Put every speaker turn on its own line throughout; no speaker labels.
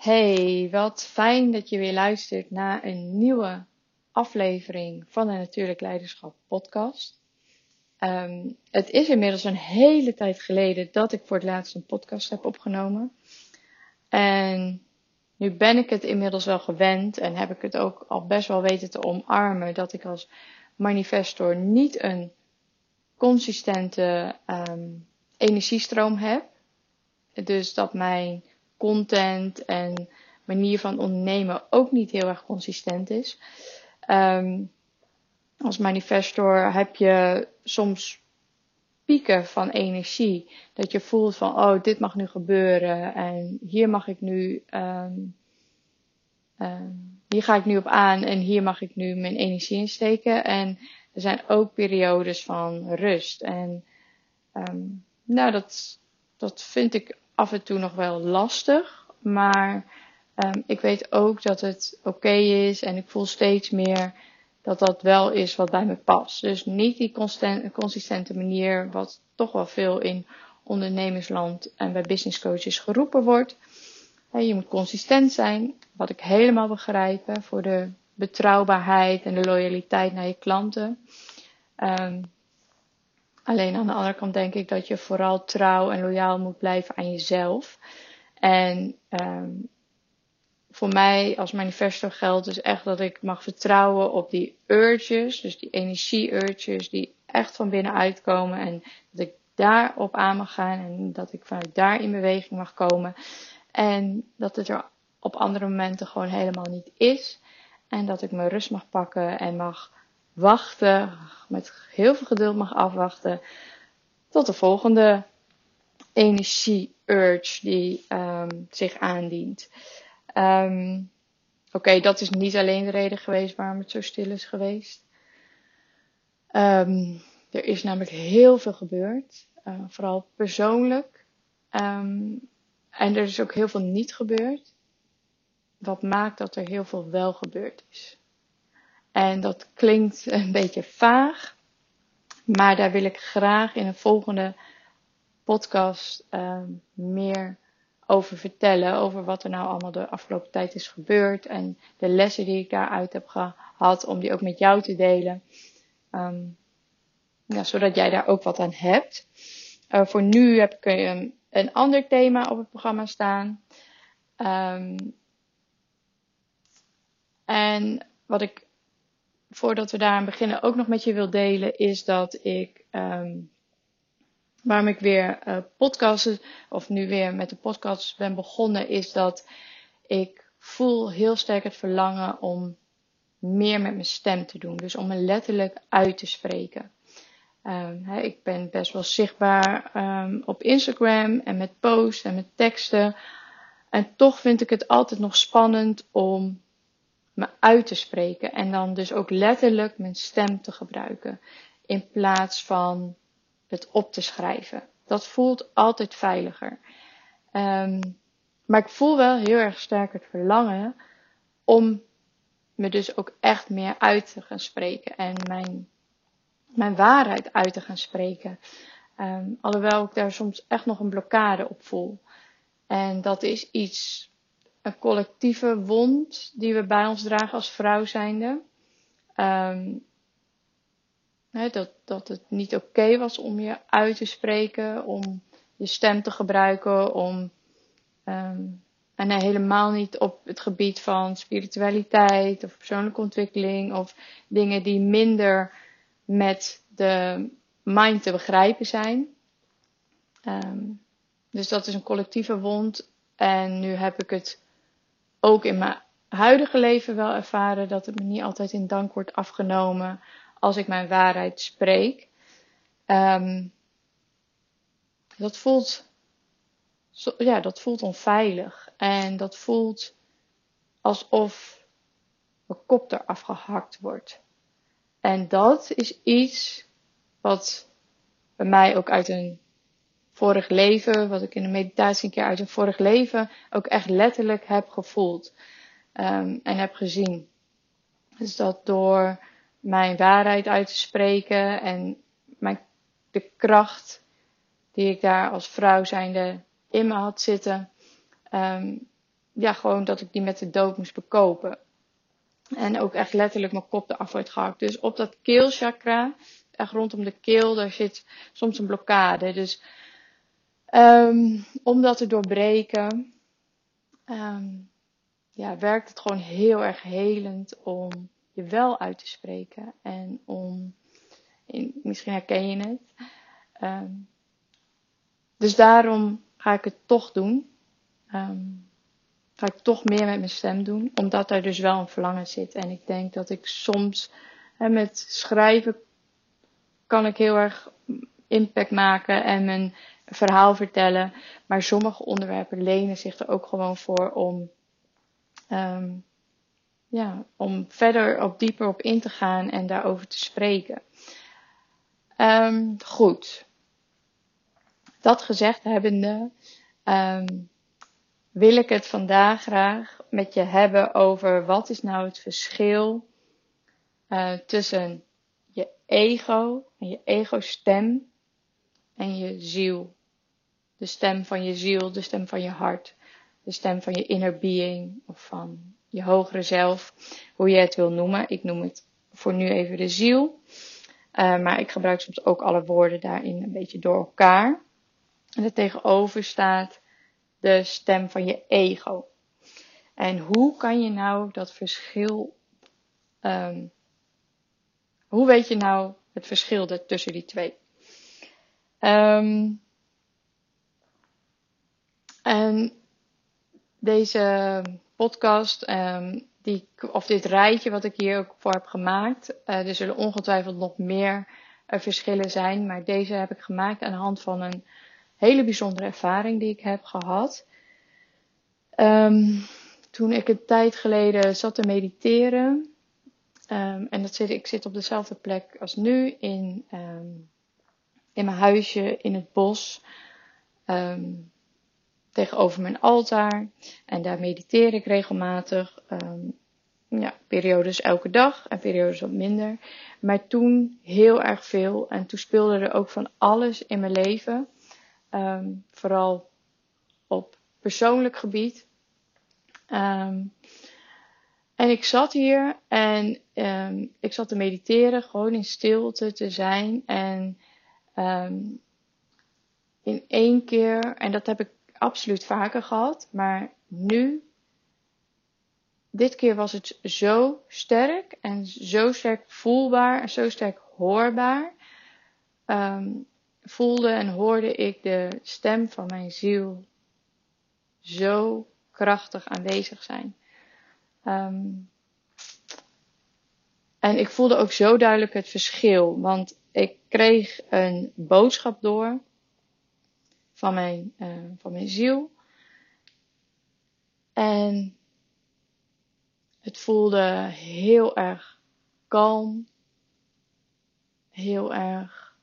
Hey, wat fijn dat je weer luistert naar een nieuwe aflevering van de Natuurlijk Leiderschap podcast. Ehm, het is inmiddels een hele tijd geleden dat ik voor het laatst een podcast heb opgenomen. En nu ben ik het inmiddels wel gewend en heb ik het ook al best wel weten te omarmen dat ik als manifestor niet een consistente um, energiestroom heb. Dus dat mijn content en manier van ondernemen ook niet heel erg consistent is. Um, als manifestor heb je soms pieken van energie. Dat je voelt van, oh, dit mag nu gebeuren en hier mag ik nu, um, um, hier ga ik nu op aan en hier mag ik nu mijn energie in steken. En er zijn ook periodes van rust. En nou, dat, dat vind ik af en toe nog wel lastig. Maar um, ik weet ook dat het oké is en ik voel steeds meer dat dat wel is wat bij me past. Dus niet die consistente manier, wat toch wel veel in ondernemersland en bij business coaches geroepen wordt. Je moet consistent zijn, wat ik helemaal begrijp, voor de betrouwbaarheid en de loyaliteit naar je klanten. Um, Alleen aan de andere kant denk ik dat je vooral trouw en loyaal moet blijven aan jezelf. En um, voor mij als manifesto geldt dus echt dat ik mag vertrouwen op die urges, dus die energie-urges die echt van binnenuit komen. En dat ik daarop aan mag gaan en dat ik vanuit daar in beweging mag komen. En dat het er op andere momenten gewoon helemaal niet is. En dat ik mijn rust mag pakken en mag wachten, met heel veel geduld mag afwachten tot de volgende energie-urge die um, zich aandient. Um, Oké, dat is niet alleen de reden geweest waarom het zo stil is geweest. Um, er is namelijk heel veel gebeurd, uh, vooral persoonlijk. En er is ook heel veel niet gebeurd. Wat maakt dat er heel veel wel gebeurd is. En dat klinkt een beetje vaag, maar daar wil ik graag in een volgende podcast uh, meer over vertellen. Over wat er nou allemaal de afgelopen tijd is gebeurd. En de lessen die ik daaruit heb gehad, om die ook met jou te delen. Um, ja, zodat jij daar ook wat aan hebt. Uh, voor nu heb ik een, een ander thema op het programma staan. En wat ik voordat we daar aan beginnen ook nog met je wil delen, is dat ik, um, waarom ik weer uh, podcasten, of nu weer met de podcast ben begonnen, is dat ik voel heel sterk het verlangen om meer met mijn stem te doen. Dus om me letterlijk uit te spreken. He, ik ben best wel zichtbaar um, op Instagram en met posts en met teksten. En toch vind ik het altijd nog spannend om me uit te spreken. En dan dus ook letterlijk mijn stem te gebruiken. In plaats van het op te schrijven. Dat voelt altijd veiliger. Um, maar ik voel wel heel erg sterk het verlangen om me dus ook echt meer uit te gaan spreken. En mijn, mijn waarheid uit te gaan spreken. Um, alhoewel ik daar soms echt nog een blokkade op voel. En dat is iets collectieve wond die we bij ons dragen als vrouw zijnde. Um, dat, dat het niet oké was om je uit te spreken, om je stem te gebruiken, om um, en helemaal niet op het gebied van spiritualiteit of persoonlijke ontwikkeling of dingen die minder met de mind te begrijpen zijn. Um, dus dat is een collectieve wond. En nu heb ik het ook in mijn huidige leven wel ervaren dat het me niet altijd in dank wordt afgenomen als ik mijn waarheid spreek. Um, dat voelt, ja, dat voelt onveilig. En dat voelt alsof mijn kop eraf gehakt wordt. En dat is iets wat bij mij ook uit een vorig leven, wat ik in de meditatie een keer uit een vorig leven ook echt letterlijk heb gevoeld um, en heb gezien. Dus dat door mijn waarheid uit te spreken en mijn, de kracht die ik daar als vrouw zijnde in me had zitten, um, ja, gewoon dat ik die met de dood moest bekopen. En ook echt letterlijk mijn kop eraf werd gehakt. Dus op dat keelchakra, echt rondom de keel, daar zit soms een blokkade. Dus um, om dat te doorbreken, um, ja, werkt het gewoon heel erg helend om je wel uit te spreken. En om, misschien herken je het. Um, dus daarom ga ik het toch doen. Ga ik toch meer met mijn stem doen, omdat er dus wel een verlangen zit. En ik denk dat ik soms hè, met schrijven kan ik heel erg impact maken en mijn verhaal vertellen. Maar sommige onderwerpen lenen zich er ook gewoon voor om, um, ja, om verder op dieper op in te gaan en daarover te spreken. Um, goed. Dat gezegd hebbende, um, wil ik het vandaag graag met je hebben over wat is nou het verschil uh, tussen je ego en je ego-stem en je ziel. De stem van je ziel, de stem van je hart, de stem van je inner being of van je hogere zelf, hoe je het wil noemen. Ik noem het voor nu even de ziel. Uh, maar ik gebruik soms ook alle woorden daarin een beetje door elkaar. En er tegenover staat de stem van je ego. En hoe kan je nou dat verschil. Um, hoe weet je nou het verschil tussen die twee? Um, en deze podcast, um, die, of dit rijtje wat ik hier ook voor heb gemaakt, uh, er zullen ongetwijfeld nog meer uh, verschillen zijn, maar deze heb ik gemaakt aan de hand van een hele bijzondere ervaring die ik heb gehad. Um, toen ik een tijd geleden zat te mediteren. En dat zit, ik zit op dezelfde plek als nu in, in mijn huisje in het bos. Tegenover mijn altaar. En daar mediteer ik regelmatig. ja, periodes elke dag en periodes wat minder. Maar toen heel erg veel. En toen speelde er ook van alles in mijn leven. Um, vooral op persoonlijk gebied. Um, en ik zat hier en ik zat te mediteren, gewoon in stilte te zijn. En in één keer, en dat heb ik absoluut vaker gehad, maar nu, dit keer was het zo sterk en zo sterk voelbaar en zo sterk hoorbaar. Um, voelde en hoorde ik de stem van mijn ziel zo krachtig aanwezig zijn. Um, en ik voelde ook zo duidelijk het verschil, want ik kreeg een boodschap door van mijn, uh, van mijn ziel. En het voelde heel erg kalm, heel erg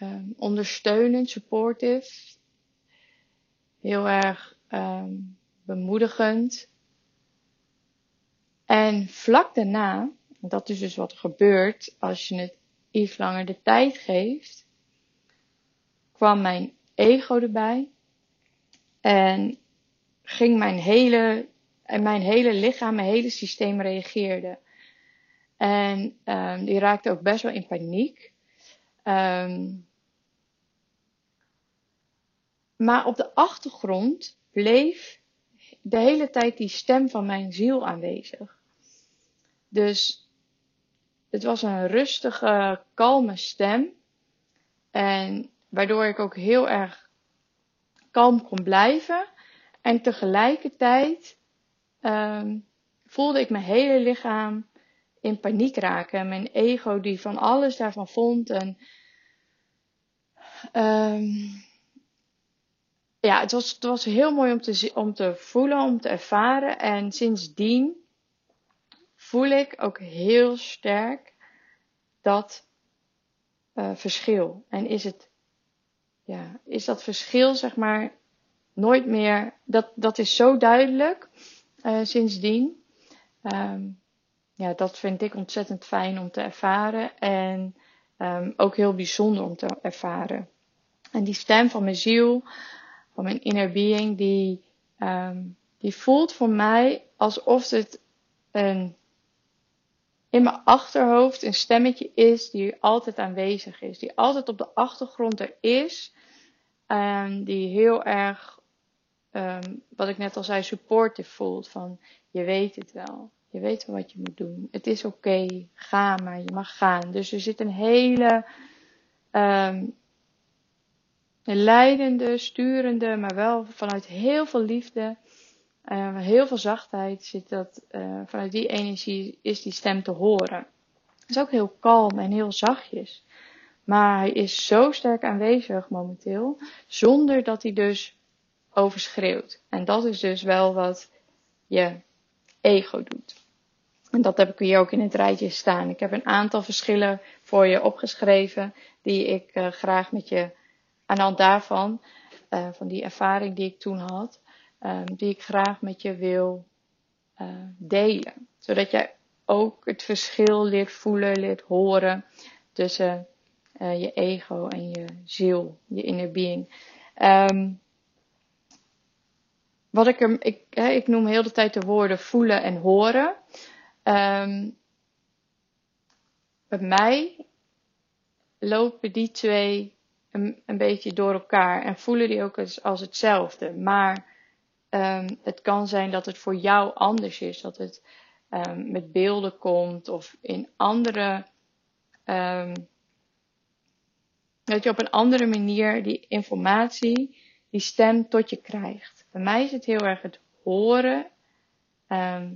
um, ondersteunend, supportive. Heel erg um, bemoedigend. En vlak daarna, dat is dus wat er gebeurt als je het iets langer de tijd geeft, kwam mijn ego erbij. En ging mijn hele, en mijn hele lichaam, mijn hele systeem reageerde. En um, die raakte ook best wel in paniek. Um, maar op de achtergrond bleef de hele tijd die stem van mijn ziel aanwezig. Dus het was een rustige, kalme stem. En waardoor ik ook heel erg kalm kon blijven. En tegelijkertijd um, voelde ik mijn hele lichaam in paniek raken. Mijn ego die van alles daarvan vond. En um, ja, het was, het was heel mooi om te, om te voelen, om te ervaren. En sindsdien voel ik ook heel sterk dat uh, verschil. En is het, ja, is dat verschil, zeg maar, nooit meer, dat, dat is zo duidelijk uh, sindsdien. Um, ja, dat vind ik ontzettend fijn om te ervaren en um, ook heel bijzonder om te ervaren. En die stem van mijn ziel, van mijn inner being, die, um, die voelt voor mij alsof het een, in mijn achterhoofd een stemmetje is die altijd aanwezig is. Die altijd op de achtergrond er is. En die heel erg, um, wat ik net al zei, supportive voelt. Van je weet het wel. Je weet wel wat je moet doen. Het is oké. Ga maar. Je mag gaan. Dus er zit een hele um, leidende, sturende, maar wel vanuit heel veel liefde uh, heel veel zachtheid zit dat, uh, vanuit die energie is die stem te horen. Het is ook heel kalm en heel zachtjes. Maar hij is zo sterk aanwezig momenteel, zonder dat hij dus overschreeuwt. En dat is dus wel wat je ego doet. En dat heb ik hier ook in het rijtje staan. Ik heb een aantal verschillen voor je opgeschreven, die ik uh, graag met je aan de hand daarvan, van die ervaring die ik toen had, um, die ik graag met je wil uh, delen. Zodat jij ook het verschil leert voelen, leert horen tussen uh, je ego en je ziel, je inner being. Um, wat ik, er, ik, ik noem heel de tijd de woorden voelen en horen. Um, bij mij lopen die twee een, beetje door elkaar en voelen die ook als hetzelfde. Maar Um, het kan zijn dat het voor jou anders is, dat het um, met beelden komt of in andere. Um, dat je op een andere manier die informatie, die stem tot je krijgt. Bij mij is het heel erg het horen,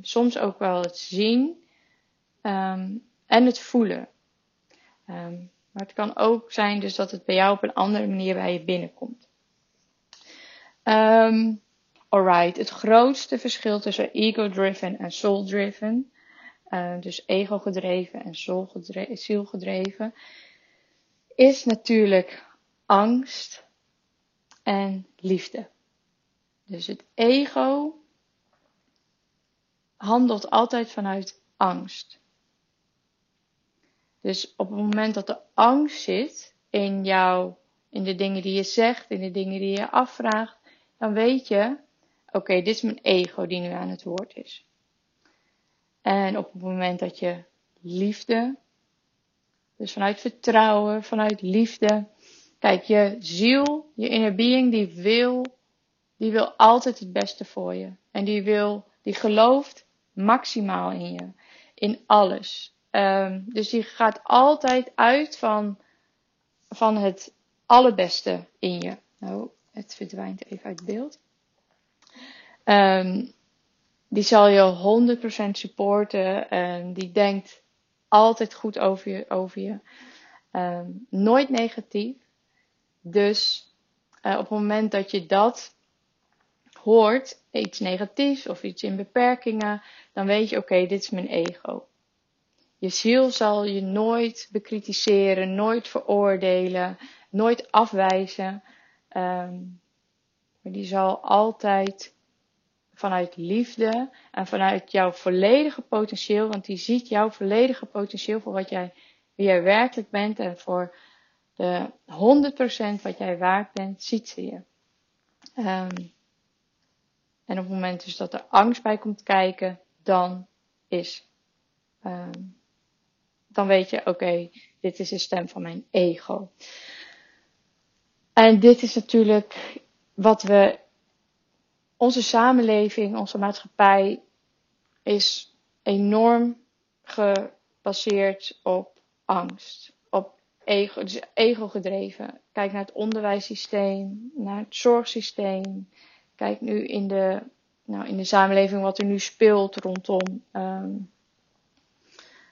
soms ook wel het zien en het voelen. maar het kan ook zijn dus dat het bij jou op een andere manier bij je binnenkomt. Um, Alright, het grootste verschil tussen ego-driven en soul-driven, uh, dus ego-gedreven en ziel-gedreven, is natuurlijk angst en liefde. Dus het ego handelt altijd vanuit angst. Dus op het moment dat er angst zit in jou, in de dingen die je zegt, in de dingen die je afvraagt, dan weet je oké, dit is mijn ego die nu aan het woord is. En op het moment dat je liefde, dus vanuit vertrouwen, vanuit liefde, kijk, je ziel, je inner being, die wil, die wil altijd het beste voor je. En die wil, die gelooft maximaal in je, in alles. Um, dus die gaat altijd uit van, van het allerbeste in je. Nou, het verdwijnt even uit beeld. Um, die zal je 100% supporten. En die denkt altijd goed over je. Over je. Um, nooit negatief. Dus uh, op het moment dat je dat hoort, iets negatiefs of iets in beperkingen, dan weet je, oké, dit is mijn ego. Je ziel zal je nooit bekritiseren, nooit veroordelen, nooit afwijzen. Um, maar die zal altijd vanuit liefde en vanuit jouw volledige potentieel, want die ziet jouw volledige potentieel voor wat jij, wie jij werkelijk bent en voor de 100% wat jij waard bent, ziet ze je. Um, en op het moment dus dat er angst bij komt kijken, dan is, um, dan weet je, oké, dit is de stem van mijn ego. En dit is natuurlijk wat we onze samenleving, onze maatschappij is enorm gebaseerd op angst, op ego, dus ego gedreven. Kijk naar het onderwijssysteem, naar het zorgsysteem. Kijk nu in de, nou, in de samenleving wat er nu speelt rondom um,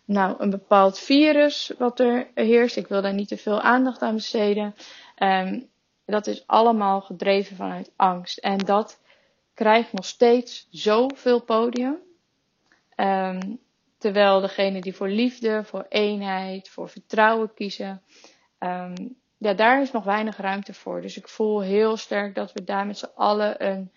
nou, een bepaald virus wat er heerst. Ik wil daar niet te veel aandacht aan besteden. Um, dat is allemaal gedreven vanuit angst. En dat krijgt nog steeds zoveel podium. Um, terwijl degene die voor liefde, voor eenheid, voor vertrouwen kiezen, um, ja, daar is nog weinig ruimte voor. Dus ik voel heel sterk dat we daar met z'n allen een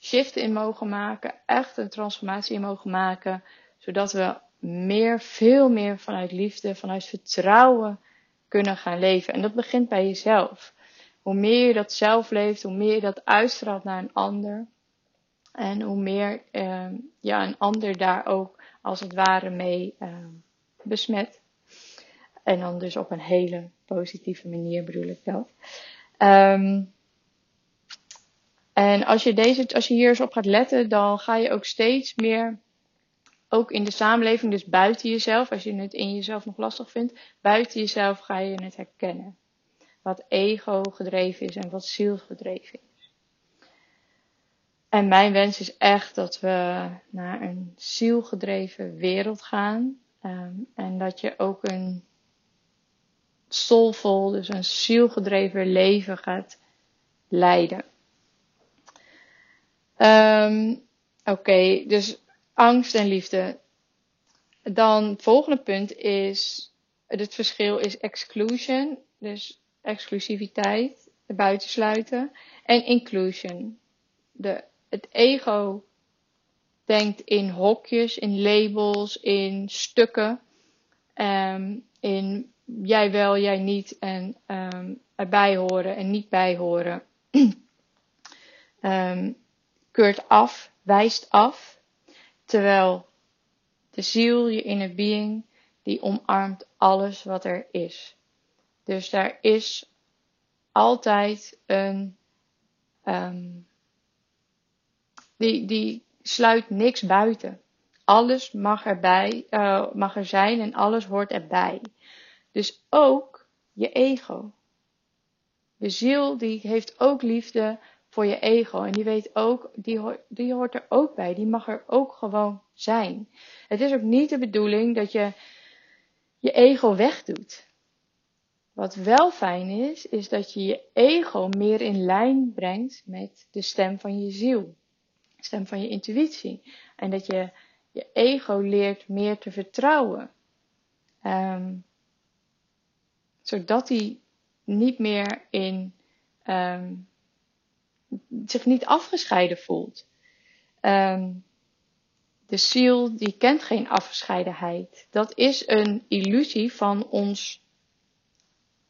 shift in mogen maken, echt een transformatie in mogen maken, zodat we meer, veel meer vanuit liefde, vanuit vertrouwen kunnen gaan leven. En dat begint bij jezelf. Hoe meer je dat zelf leeft, hoe meer je dat uitstraalt naar een ander, En hoe meer uh, ja, een ander daar ook als het ware mee uh, besmet. En dan dus op een hele positieve manier bedoel ik dat. Um, en als je, deze, als je hier eens op gaat letten, dan ga je ook steeds meer, ook in de samenleving, dus buiten jezelf, als je het in jezelf nog lastig vindt, buiten jezelf ga je het herkennen. Wat ego gedreven is en wat ziel gedreven is. En mijn wens is echt dat we naar een zielgedreven wereld gaan. Um, en dat je ook een soulvol, dus een zielgedreven leven gaat leiden. Um, Oké, dus angst en liefde. Dan het volgende punt is, het verschil is exclusion, dus exclusiviteit, buitensluiten, en inclusion. De, het ego denkt in hokjes, in labels, in stukken, um, in jij wel, jij niet en um, erbij horen en niet bij horen. um, keurt af, wijst af, terwijl de ziel, je inner being, die omarmt alles wat er is. Dus daar is altijd een, um, die, die sluit niks buiten. Alles mag erbij, uh, mag er zijn en alles hoort erbij. Dus ook je ego. De ziel die heeft ook liefde voor je ego. En die weet ook, die, die hoort er ook bij. Die mag er ook gewoon zijn. Het is ook niet de bedoeling dat je je ego wegdoet. Wat wel fijn is, is dat je je ego meer in lijn brengt met de stem van je ziel. De stem van je intuïtie. En dat je je ego leert meer te vertrouwen. Um, zodat hij niet meer in um, zich niet afgescheiden voelt. Um, de ziel die kent geen afgescheidenheid. Dat is een illusie van ons,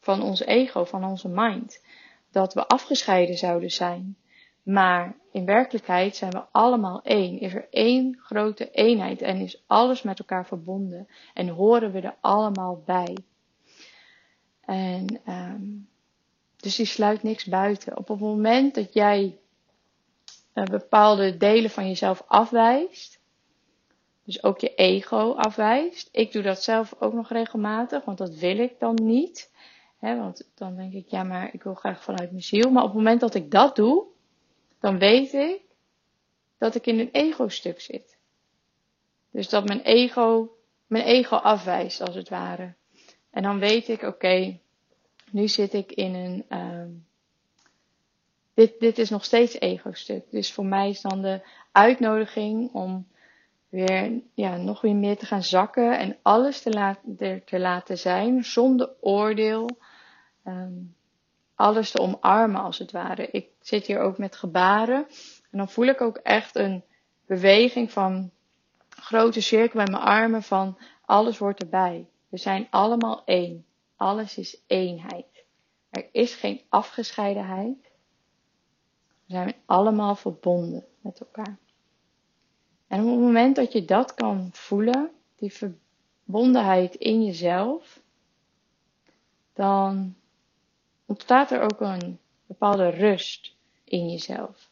van ons ego, van onze mind. Dat we afgescheiden zouden zijn. Maar in werkelijkheid zijn we allemaal één. Is er één grote eenheid en is alles met elkaar verbonden. En horen we er allemaal bij. En um, dus die sluit niks buiten. Op het moment dat jij uh, bepaalde delen van jezelf afwijst, dus ook je ego afwijst. Ik doe dat zelf ook nog regelmatig, want dat wil ik dan niet. Want dan denk ik, ja, maar ik wil graag vanuit mijn ziel. Maar op het moment dat ik dat doe, dan weet ik dat ik in een ego-stuk zit. Dus dat mijn ego, mijn ego afwijst, als het ware. En dan weet ik, oké, nu zit ik in een. Uh, dit, dit is nog steeds ego-stuk. Dus voor mij is dan de uitnodiging om weer, ja, nog weer meer te gaan zakken en alles te, te laten zijn zonder oordeel. Um, alles te omarmen als het ware. Ik zit hier ook met gebaren en dan voel ik ook echt een beweging van grote cirkel bij mijn armen van alles wordt erbij. We zijn allemaal één. Alles is eenheid. Er is geen afgescheidenheid. We zijn allemaal verbonden met elkaar. En op het moment dat je dat kan voelen, die verbondenheid in jezelf, dan ontstaat er ook een bepaalde rust in jezelf.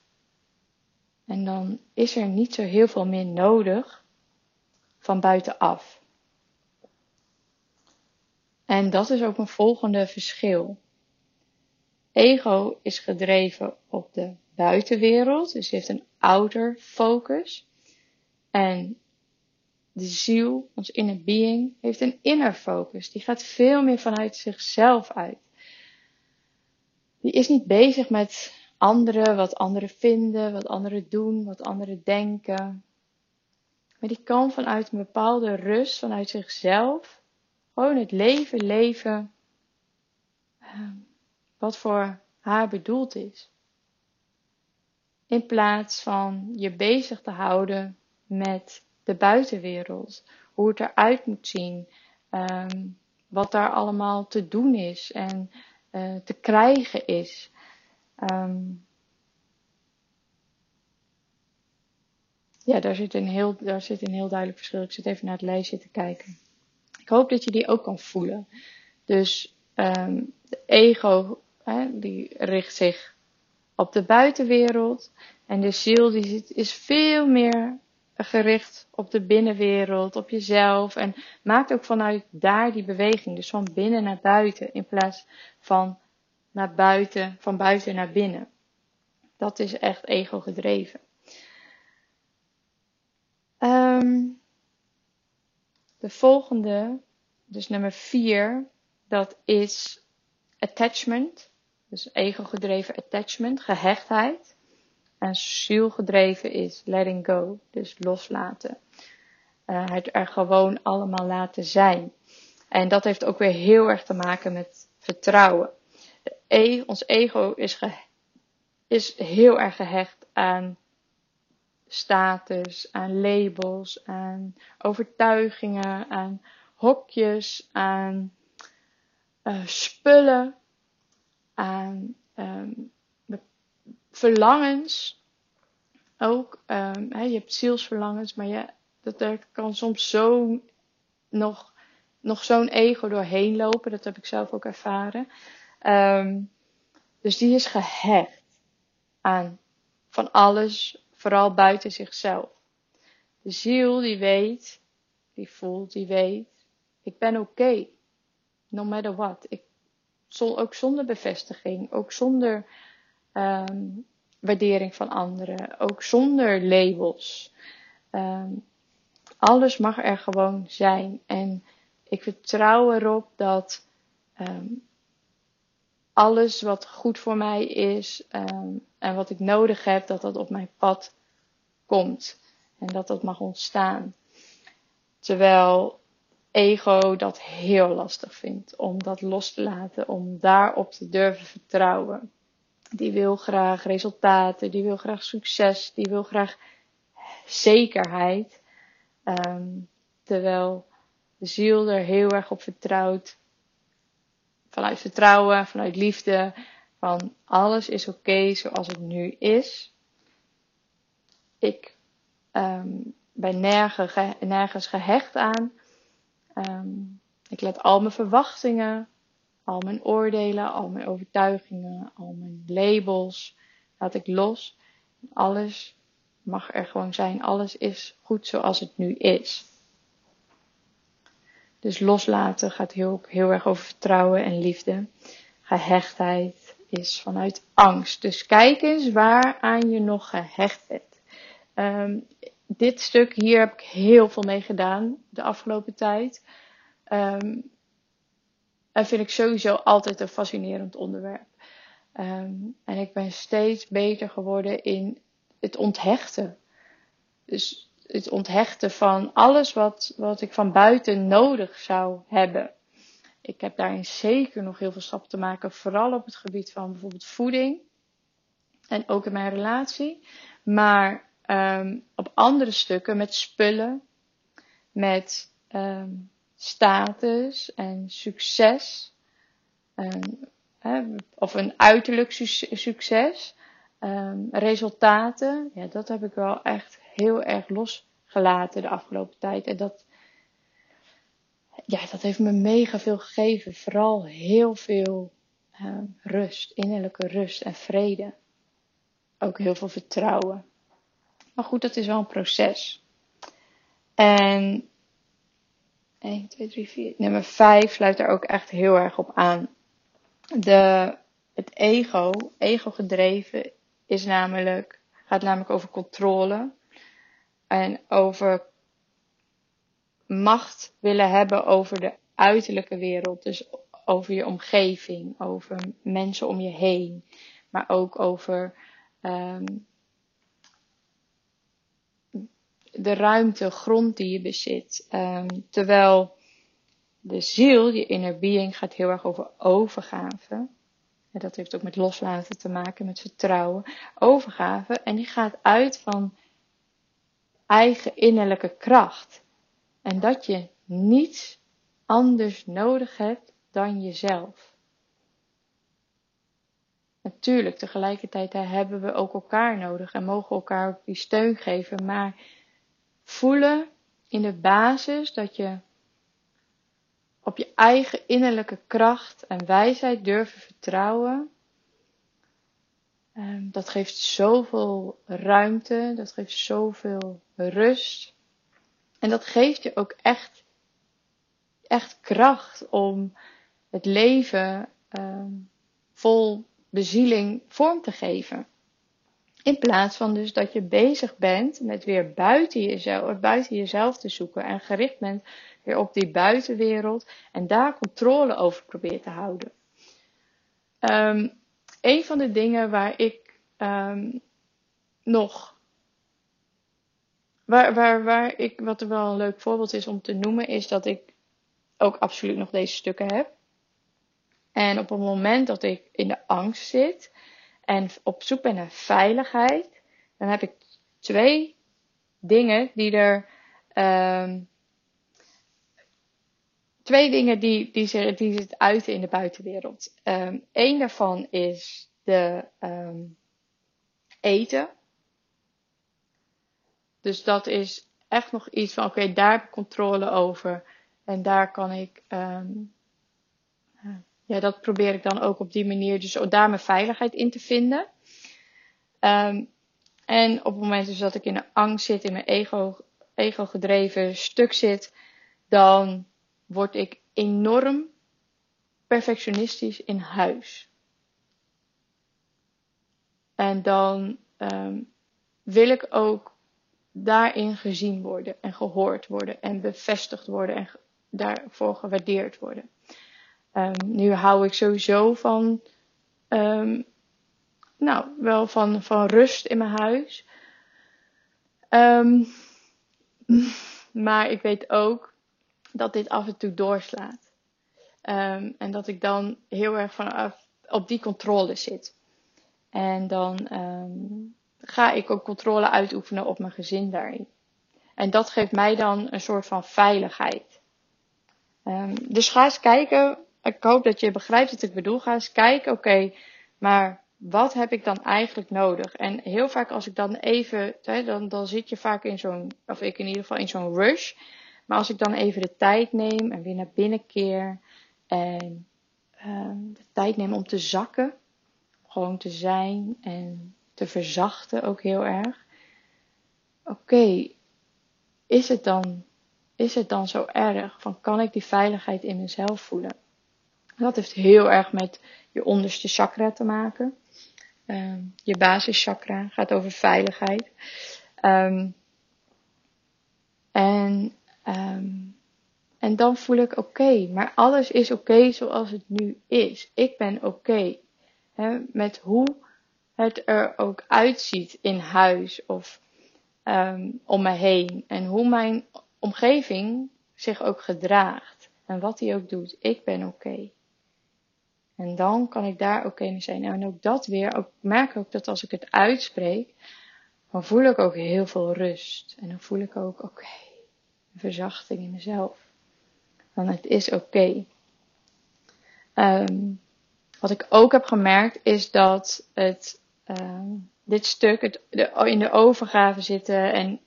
En dan is er niet zo heel veel meer nodig van buitenaf. En dat is ook een volgende verschil. Ego is gedreven op de buitenwereld, dus heeft een outer focus. En de ziel, ons inner being, heeft een inner focus. Die gaat veel meer vanuit zichzelf uit. Die is niet bezig met anderen, wat anderen vinden, wat anderen doen, wat anderen denken. Maar die kan vanuit een bepaalde rust, vanuit zichzelf, gewoon het leven leven ehm, wat voor haar bedoeld is. In plaats van je bezig te houden met de buitenwereld, hoe het eruit moet zien, um, wat daar allemaal te doen is en uh, te krijgen is. Um, ja, daar zit, een heel, daar zit een heel duidelijk verschil. Ik zit even naar het lijstje te kijken. Ik hoop dat je die ook kan voelen. Dus um, de ego, hè, die richt zich op de buitenwereld. En de ziel die zit, is veel meer gericht op de binnenwereld, op jezelf. En maakt ook vanuit daar die beweging. Dus van binnen naar buiten in plaats van naar buiten, van buiten naar binnen. Dat is echt ego gedreven. Um, de volgende, dus nummer 4, dat is attachment. Dus ego-gedreven attachment, gehechtheid. En zielgedreven is letting go, dus loslaten. Uh, het er gewoon allemaal laten zijn. En dat heeft ook weer heel erg te maken met vertrouwen. E, ons ego is, ge, is heel erg gehecht aan status, aan labels, aan overtuigingen, aan hokjes, aan uh, spullen, aan um, verlangens. Ook, um, je hebt zielsverlangens, maar je, dat, er kan soms zo nog, nog zo'n ego doorheen lopen. Dat heb ik zelf ook ervaren. Um, dus die is gehecht aan van alles vooral buiten zichzelf. De ziel die weet, die voelt, die weet, ik ben oké. No matter what. Ik, ook zonder bevestiging, ook zonder um, waardering van anderen, ook zonder labels. Um, alles mag er gewoon zijn. En ik vertrouw erop dat um, alles wat goed voor mij is en wat ik nodig heb, dat dat op mijn pad komt. En dat dat mag ontstaan. Terwijl ego dat heel lastig vindt om dat los te laten, om daarop te durven vertrouwen. Die wil graag resultaten, die wil graag succes, die wil graag zekerheid. Um, terwijl de ziel er heel erg op vertrouwt vanuit vertrouwen, vanuit liefde, van alles is oké zoals het nu is. Ik um, ben nergens, gehecht aan. Um, ik let al mijn verwachtingen, al mijn oordelen, al mijn overtuigingen, al mijn labels, laat ik los. Alles mag er gewoon zijn. Alles is goed zoals het nu is. Dus loslaten gaat heel, heel erg over vertrouwen en liefde. Gehechtheid is vanuit angst. Dus kijk eens waaraan je nog gehecht bent. Um, dit stuk hier heb ik heel veel mee gedaan de afgelopen tijd. Um, en vind ik sowieso altijd een fascinerend onderwerp. Um, en ik ben steeds beter geworden in het onthechten. Dus het onthechten van alles wat, wat ik van buiten nodig zou hebben. Ik heb daarin zeker nog heel veel stappen te maken, vooral op het gebied van bijvoorbeeld voeding en ook in mijn relatie. Maar um, op andere stukken met spullen, met um, status en succes, um, hè, of een uiterlijk su succes, resultaten, ja, dat heb ik wel echt heel erg losgelaten de afgelopen tijd. En dat, ja, dat heeft me mega veel gegeven. Vooral heel veel um, rust, innerlijke rust en vrede. Ook heel veel vertrouwen. Maar goed, dat is wel een proces. En 1, 2, 3, 4. Nummer 5 sluit er ook echt heel erg op aan. De, het ego, ego gedreven, is namelijk, gaat namelijk over controle en over macht willen hebben over de uiterlijke wereld. Dus over je omgeving, over mensen om je heen, maar ook over um, de ruimte, grond die je bezit. Um, terwijl de ziel, je inner being, gaat heel erg over overgave. En dat heeft ook met loslaten te maken, met vertrouwen. Overgave. En die gaat uit van eigen innerlijke kracht. En dat je niets anders nodig hebt dan jezelf. natuurlijk, tegelijkertijd hebben we ook elkaar nodig en mogen elkaar ook die steun geven. Maar voelen in de basis dat je op je eigen innerlijke kracht en wijsheid durven vertrouwen. Ehm, dat geeft zoveel ruimte, dat geeft zoveel rust. En dat geeft je ook echt, echt kracht om het leven ehm, vol bezieling vorm te geven. In plaats van dus dat je bezig bent met weer buiten jezelf, buiten jezelf te zoeken en gericht bent weer op die buitenwereld en daar controle over probeert te houden. Um, een van de dingen waar ik um, nog, waar, waar, waar ik, wat er wel een leuk voorbeeld is om te noemen, is dat ik ook absoluut nog deze stukken heb. En op het moment dat ik in de angst zit en op zoek ben naar veiligheid, dan heb ik twee dingen die er. Um, twee dingen die, die, zich, die zich uiten in de buitenwereld. Eén daarvan is de um, eten. Dus dat is echt nog iets van: oké, daar heb ik controle over. En daar kan ik. Ja, dat probeer ik dan ook op die manier, dus daar mijn veiligheid in te vinden. Um, en op het moment dus dat ik in de angst zit, in mijn ego, ego gedreven stuk zit, dan word ik enorm perfectionistisch in huis. En dan um, wil ik ook daarin gezien worden en gehoord worden en bevestigd worden en daarvoor gewaardeerd worden. Um, nu hou ik sowieso van, um, nou, wel van, van rust in mijn huis. Um, maar ik weet ook dat dit af en toe doorslaat. En dat ik dan heel erg vanaf op die controle zit. En dan ga ik ook controle uitoefenen op mijn gezin daarin. En dat geeft mij dan een soort van veiligheid. Dus ga eens kijken ik hoop dat je begrijpt wat ik bedoel. Ga eens kijken, oké, maar wat heb ik dan eigenlijk nodig? En heel vaak als ik dan even, dan, dan zit je vaak in zo'n, of ik in ieder geval in zo'n rush. Maar als ik dan even de tijd neem en weer naar binnen keer en uh, de tijd neem om te zakken, gewoon te zijn en te verzachten ook heel erg. Oké, is het dan, is het dan zo erg? Van kan ik die veiligheid in mezelf voelen? Dat heeft heel erg met je onderste chakra te maken. Um, je basischakra gaat over veiligheid. Um, en, um, en dan voel ik oké, maar alles is oké zoals het nu is. Ik ben oké. Met hoe het er ook uitziet in huis of om me heen. En hoe mijn omgeving zich ook gedraagt. En wat hij ook doet. Ik ben oké. En dan kan ik daar oké mee zijn. En ook dat weer, ook, merk ook dat als ik het uitspreek, dan voel ik ook heel veel rust. En dan voel ik ook oké, verzachting in mezelf. Want het is oké. Um, wat ik ook heb gemerkt is dat het, um, dit stuk, het, de, in de overgave zitten en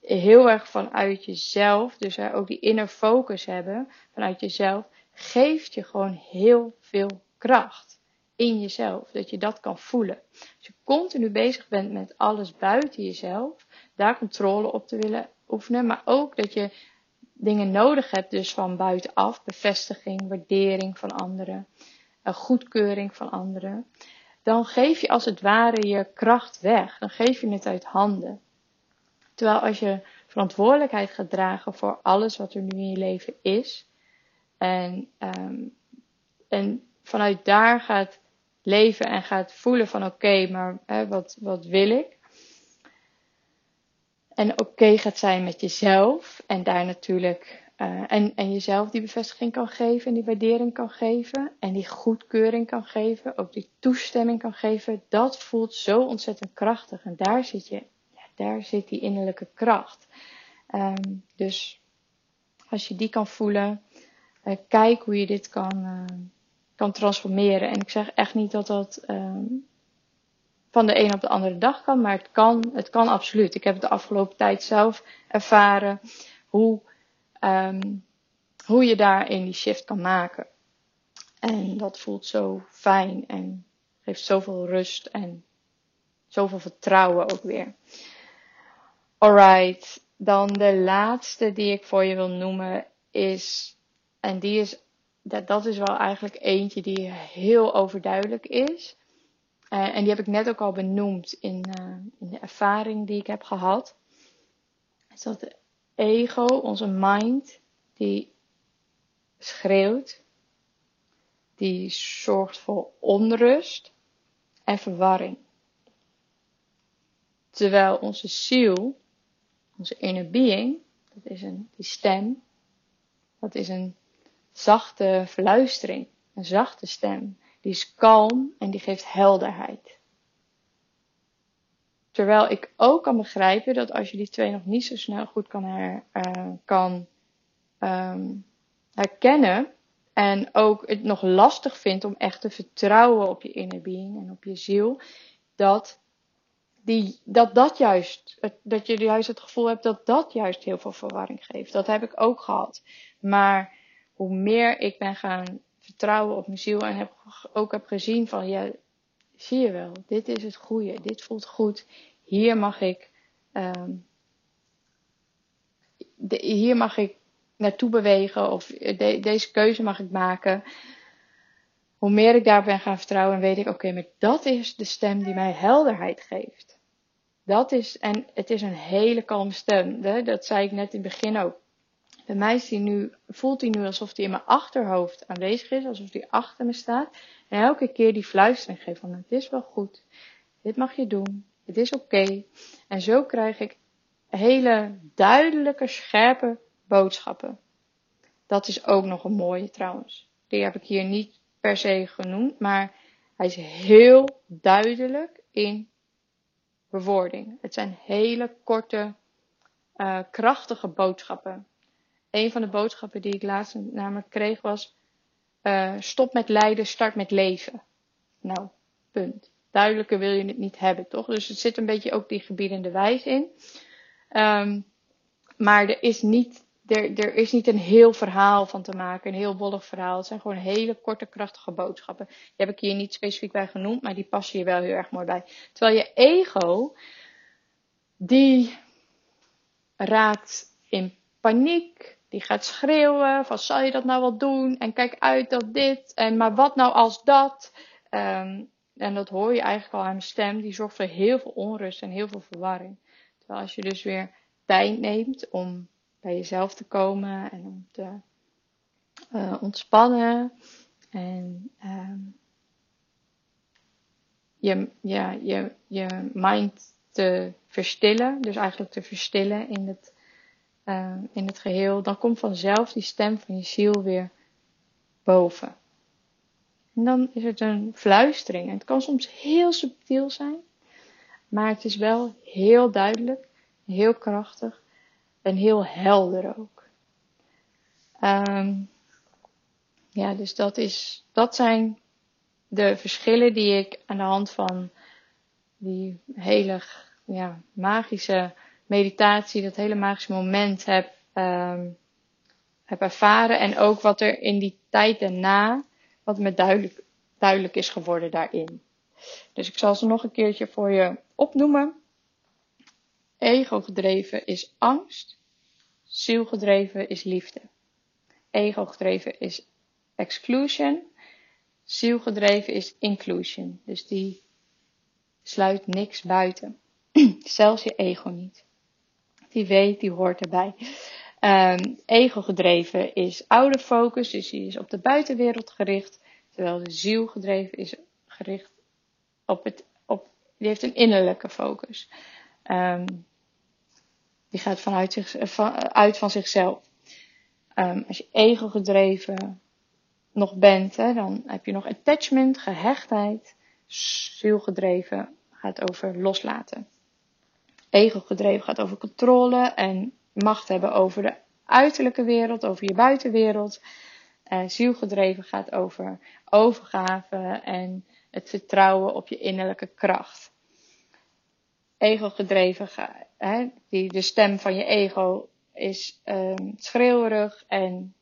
heel erg vanuit jezelf, dus ook die inner focus hebben vanuit jezelf, geeft je gewoon heel veel kracht in jezelf. Dat je dat kan voelen. Als je continu bezig bent met alles buiten jezelf, daar controle op te willen oefenen, maar ook dat je dingen nodig hebt, dus van buitenaf, bevestiging, waardering van anderen, een goedkeuring van anderen, dan geef je als het ware je kracht weg. Dan geef je het uit handen. Terwijl als je verantwoordelijkheid gaat dragen voor alles wat er nu in je leven is, en, um, en vanuit daar gaat leven en gaat voelen van oké, maar hè, wat, wat wil ik? En oké gaat zijn met jezelf en daar natuurlijk uh, en, en jezelf die bevestiging kan geven en die waardering kan geven en die goedkeuring kan geven, ook die toestemming kan geven, dat voelt zo ontzettend krachtig en daar zit je, ja, daar zit die innerlijke kracht. Um, dus als je die kan voelen, uh, kijk hoe je dit kan, uh, kan transformeren. En ik zeg echt niet dat dat ehm, van de een op de andere dag kan, maar het kan, het kan absoluut. Ik heb het de afgelopen tijd zelf ervaren hoe, ehm, hoe je daarin die shift kan maken. En dat voelt zo fijn en geeft zoveel rust en zoveel vertrouwen ook weer. Alright, dan de laatste die ik voor je wil noemen is, en die is, dat, dat is wel eigenlijk eentje die heel overduidelijk is. Uh, en die heb ik net ook al benoemd in, uh, in de ervaring die ik heb gehad. Is dat de ego, onze mind, die schreeuwt, die zorgt voor onrust en verwarring. Terwijl onze ziel, onze inner being, dat is een, die stem, dat is een zachte fluistering, een zachte stem. Die is kalm en die geeft helderheid. Terwijl ik ook kan begrijpen dat als je die twee nog niet zo snel goed kan, uh, kan um, herkennen, en ook het nog lastig vindt om echt te vertrouwen op je inner being en op je ziel, dat die, dat, dat juist, dat je juist het gevoel hebt dat dat juist heel veel verwarring geeft. Dat heb ik ook gehad. Maar hoe meer ik ben gaan vertrouwen op mijn ziel en heb, ook heb gezien van, ja, zie je wel, dit is het goede, dit voelt goed, hier mag ik, um, de, hier mag ik naartoe bewegen of deze keuze mag ik maken. Hoe meer ik daar ben gaan vertrouwen, weet ik, oké, maar dat is de stem die mij helderheid geeft. Dat is, en het is een hele kalme stem. Hè? Dat zei ik net in het begin ook. Bij mij die nu, voelt hij nu alsof hij in mijn achterhoofd aanwezig is, alsof hij achter me staat. En elke keer die fluistering geeft van, het is wel goed, dit mag je doen, het is oké. En zo krijg ik hele duidelijke, scherpe boodschappen. Dat is ook nog een mooie trouwens. Die heb ik hier niet per se genoemd, maar hij is heel duidelijk in bewoording. Het zijn hele korte, uh, krachtige boodschappen. Een van de boodschappen die ik laatst namelijk kreeg was: uh, stop met lijden, start met leven. Nou, punt. Duidelijker wil je het niet hebben, toch? Dus het zit een beetje ook die gebiedende wijs in. Um, maar er is niet er, er is niet een heel verhaal van te maken, een heel wollig verhaal. Het zijn gewoon hele korte, krachtige boodschappen. Die heb ik hier niet specifiek bij genoemd, maar die passen hier wel heel erg mooi bij. Terwijl je ego, die raakt in paniek, die gaat schreeuwen van zal je dat nou wel doen? En kijk uit dat dit, en maar wat nou als dat? Um, en dat hoor je eigenlijk al aan mijn stem, die zorgt voor heel veel onrust en heel veel verwarring. Terwijl als je dus weer tijd neemt om bij jezelf te komen en om te uh, ontspannen. En um, je, ja, je, je mind te verstillen. Dus eigenlijk te verstillen in het, uh, in het geheel. Dan komt vanzelf die stem van je ziel weer boven. En dan is het een fluistering. Het kan soms heel subtiel zijn. Maar het is wel heel duidelijk, heel krachtig en heel helder ook. Um, ja, dus dat, is, dat zijn de verschillen die ik aan de hand van die hele ja, magische meditatie, dat hele magische moment heb, um, heb ervaren. En ook wat er in die tijd daarna, wat me duidelijk, duidelijk is geworden daarin. Dus ik zal ze nog een keertje voor je opnoemen. Ego gedreven is angst. Zielgedreven is liefde. Ego gedreven is exclusion. Zielgedreven is inclusion. Dus die sluit niks buiten. Zelfs je ego niet. Die weet, die hoort erbij. Um, ego gedreven is oude focus, dus die is op de buitenwereld gericht. Terwijl de ziel gedreven is gericht op het, op, die heeft een innerlijke focus. Um, die gaat vanuit zich, eh, van, uit van zichzelf. Um, als je ego gedreven nog bent, hè, dan heb je nog attachment, gehechtheid. Zielgedreven gaat over loslaten. Ego gedreven gaat over controle en macht hebben over de uiterlijke wereld, over je buitenwereld. Uh, zielgedreven gaat over overgave en het vertrouwen op je innerlijke kracht. Ego gedreven, hè, die, de stem van je ego is um, schreeuwerig en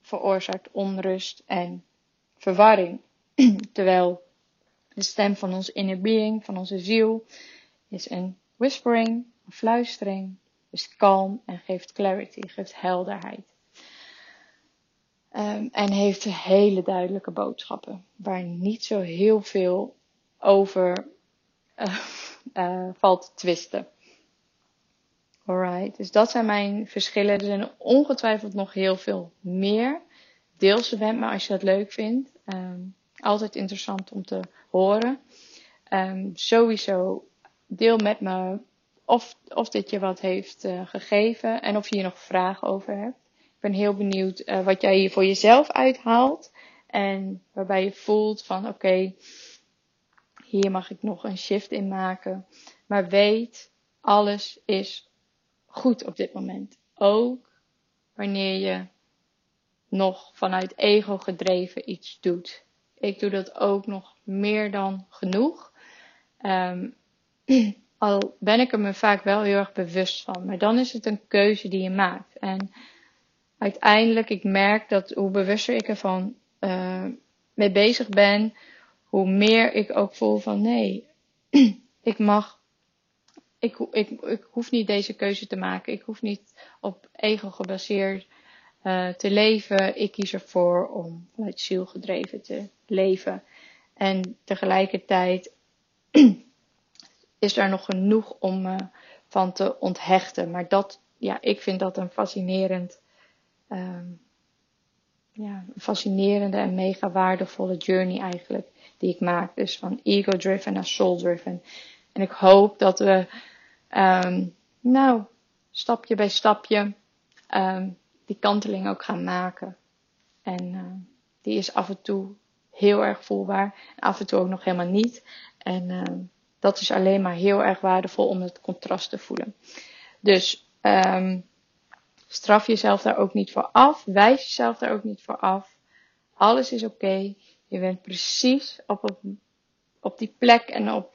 veroorzaakt onrust en verwarring. Terwijl de stem van onze inner being, van onze ziel, is een whispering, fluistering, is kalm en geeft clarity, geeft helderheid. Um, en heeft hele duidelijke boodschappen, waar niet zo heel veel over uh, uh, valt te twisten. Alright, dus dat zijn mijn verschillen. Er zijn ongetwijfeld nog heel veel meer. Deel ze met me als je dat leuk vindt. Um, altijd interessant om te horen. Um, sowieso deel met me of, of dit je wat heeft uh, gegeven en of je hier nog vragen over hebt. Ik ben heel benieuwd uh, wat jij hier voor jezelf uithaalt. En waarbij je voelt van oké, hier mag ik nog een shift in maken. Maar weet, alles is goed op dit moment. Ook wanneer je nog vanuit ego gedreven iets doet. Ik doe dat ook nog meer dan genoeg. Um, al ben ik er me vaak wel heel erg bewust van. Maar dan is het een keuze die je maakt. En uiteindelijk, ik merk dat hoe bewuster ik ervan uh, mee bezig ben, hoe meer ik ook voel van nee, ik mag ik, ik, ik hoef niet deze keuze te maken. Ik hoef niet op ego gebaseerd uh, te leven. Ik kies ervoor om vanuit ziel gedreven te leven. En tegelijkertijd is er nog genoeg om uh, van te onthechten. Maar dat, ja, ik vind dat een fascinerend, um, ja, fascinerende en mega waardevolle journey eigenlijk die ik maak. Dus van ego-driven naar soul-driven. En ik hoop dat we um, nou, stapje bij stapje um, die kanteling ook gaan maken. En uh, die is af en toe heel erg voelbaar. En af en toe ook nog helemaal niet. En dat is alleen maar heel erg waardevol om het contrast te voelen. Dus um, straf jezelf daar ook niet voor af. Wijs jezelf daar ook niet voor af. Alles is oké. Je bent precies op, op, die plek en op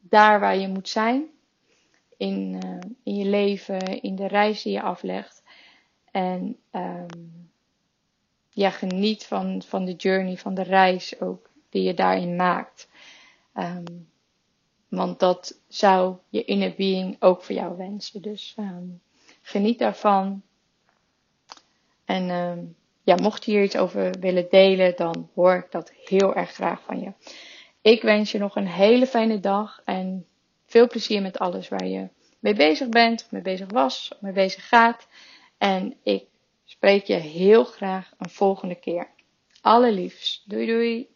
daar waar je moet zijn in, uh, in je leven, in de reis die je aflegt. En um, ja, geniet van, van de journey, van de reis ook, die je daarin maakt. Um, want dat zou je inner being ook voor jou wensen. Dus um, geniet daarvan. En um, ja, mocht je hier iets over willen delen, dan hoor ik dat heel erg graag van je. Ik wens je nog een hele fijne dag en veel plezier met alles waar je mee bezig bent, of mee bezig was, of mee bezig gaat. En ik spreek je heel graag een volgende keer. Allerliefst. Doei doei.